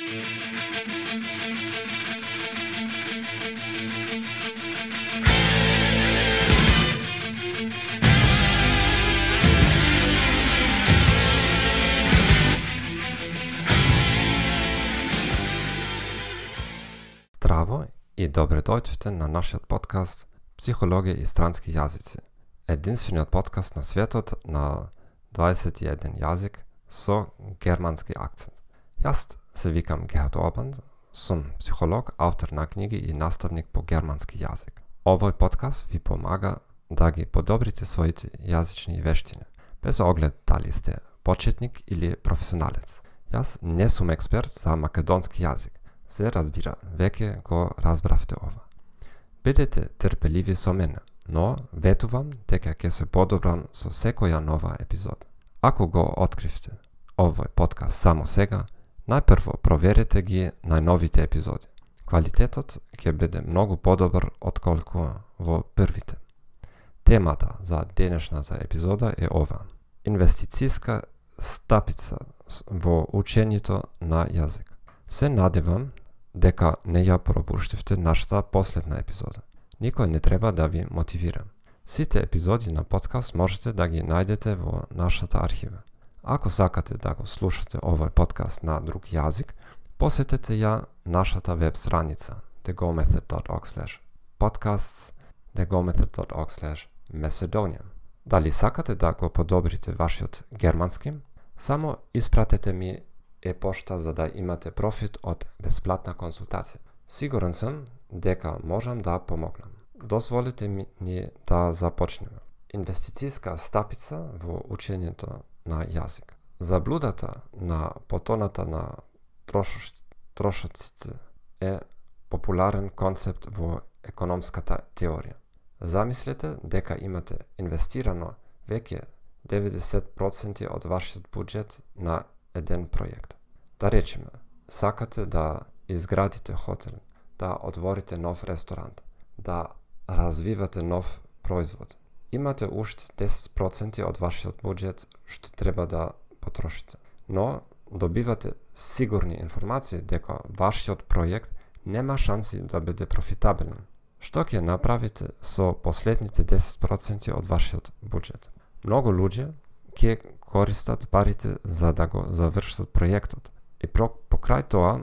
Здраво и добре дојдовте на нашиот подкаст Психологија и странски јазици. Единствениот подкаст на светот на 21 јазик со германски акцент. Јас се викам Герд Орбан, сум психолог, автор на книги и наставник по германски јазик. Овој подкаст ви помага да ги подобрите своите јазични вештини, без оглед дали сте почетник или професионалец. Јас не сум експерт за македонски јазик. Се разбира, веќе го разбравте ова. Бидете терпеливи со мене, но ветувам дека ќе се подобрам со секоја нова епизода. Ако го откривте овој подкаст само сега, најпрво проверете ги најновите епизоди. Квалитетот ќе биде многу подобар отколку во првите. Темата за денешната епизода е ова. Инвестицијска стапица во учењето на јазик. Се надевам дека не ја пропуштивте нашата последна епизода. Никој не треба да ви мотивира. Сите епизоди на подкаст можете да ги најдете во нашата архива. Ако сакате да го слушате овој подкаст на друг јазик, посетете ја нашата веб страница thegomethod.org podcasts thegomethod.org Macedonian. Дали сакате да го подобрите вашиот германски, само испратете ми е-пошта за да имате профит од бесплатна консултација. Сигурен сум дека можам да помогнам. Дозволите ми ни да започнеме. Инвестицијска стапица во учењето на јазик. Заблудата на потоната на трошоците е популарен концепт во економската теорија. Замислете дека имате инвестирано веќе 90% од вашиот буџет на еден проект. Да речеме, сакате да изградите хотел, да отворите нов ресторант, да развивате нов производ. Имате уште 10% од вашиот буџет што треба да потрошите. Но добивате сигурни информации дека вашиот проект нема шанси да биде профитабелен. Што ќе направите со последните 10% од вашиот буџет? Многу луѓе ќе користат парите за да го завршат проектот. И покрај тоа,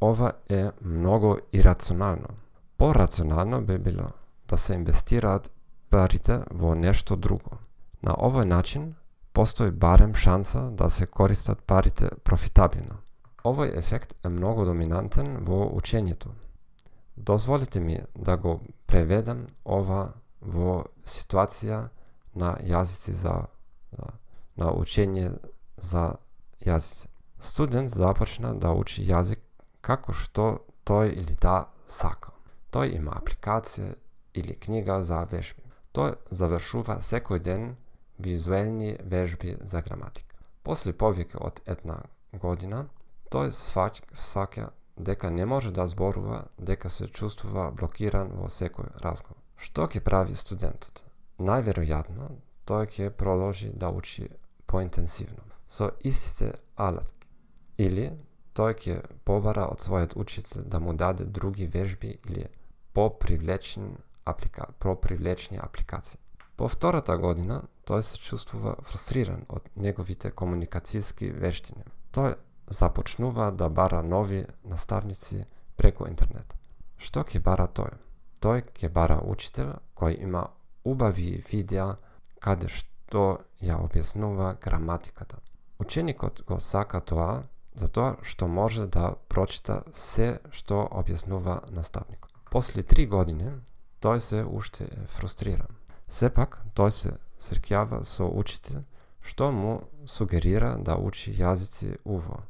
ова е многу ирационално. Порационално би било да се инвестираат парите во нешто друго. На овој начин, постои барем шанса да се користат парите профитабилно. Овој ефект е многу доминантен во учењето. Дозволите ми да го преведам ова во ситуација на јазици за на учење за јазици. Студент започна да учи јазик како што тој или да сака. Тој има апликација или книга за вежби. Тој завршува секој ден визуелни вежби за граматика. После повеќе од една година, тој сваќа дека не може да зборува, дека се чувствува блокиран во секој разговор. Што ќе прави студентот? Најверојатно, тој ќе продолжи да учи поинтенсивно, со истите алатки. Или тој ќе побара од својот учител да му даде други вежби или попривлечен аплика... попривлечни апликации. По втората година, тој се чувствува фрустриран од неговите комуникацијски вештини. Тој започнува да бара нови наставници преку интернет. Што ќе бара тој? Тој ќе бара учител кој има убави видеа каде што ја објаснува граматиката. Ученикот го сака тоа затоа што може да прочита се што објаснува наставникот. После три години, тој се уште е фрустриран. Сепак, тој се сркјава со учител што му сугерира да учи јазици уво,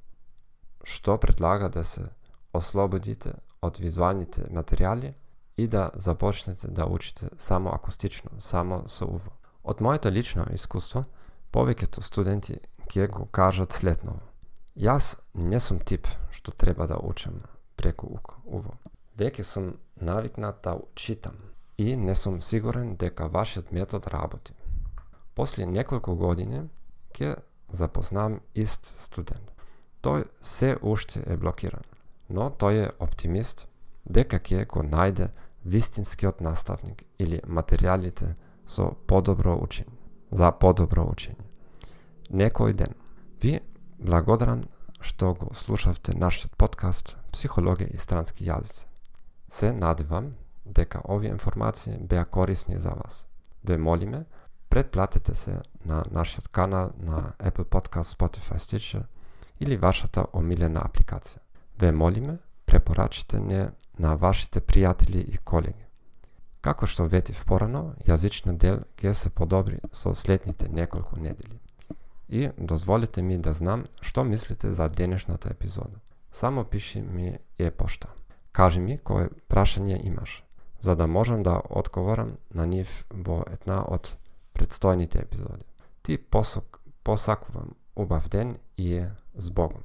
што предлага да се ослободите од визуалните материјали и да започнете да учите само акустично, само со уво. Од моето лично искуство, повеќето студенти ќе го кажат следново. Јас не сум тип што треба да учам преку уво. Веќе сум навикнат да читам и не сум сигурен дека вашиот метод работи. После неколку години ќе запознам ист студент. тој се уште е блокиран, но тој е оптимист дека ќе го најде вистинскиот наставник или материјалите со подобро учење, за подобро учење. Некој ден. Ви благодарам што го слушавте нашиот подкаст Психологија и странски јазици. Се надевам дека овие информации беа корисни за вас. Ве молиме, предплатете се на нашиот канал на Apple Podcast, Spotify, Stitcher или вашата омилена апликација. Ве молиме, препорачите не на вашите пријатели и колеги. Како што ветив порано, јазичниот дел ќе се подобри со следните неколку недели. И дозволите ми да знам што мислите за денешната епизода. Само пиши ми е пошта. Кажи ми кое прашање имаш, за да можам да одговорам на нив во една од предстојните епизоди. Ти посок, посакувам убав ден и е с Богом.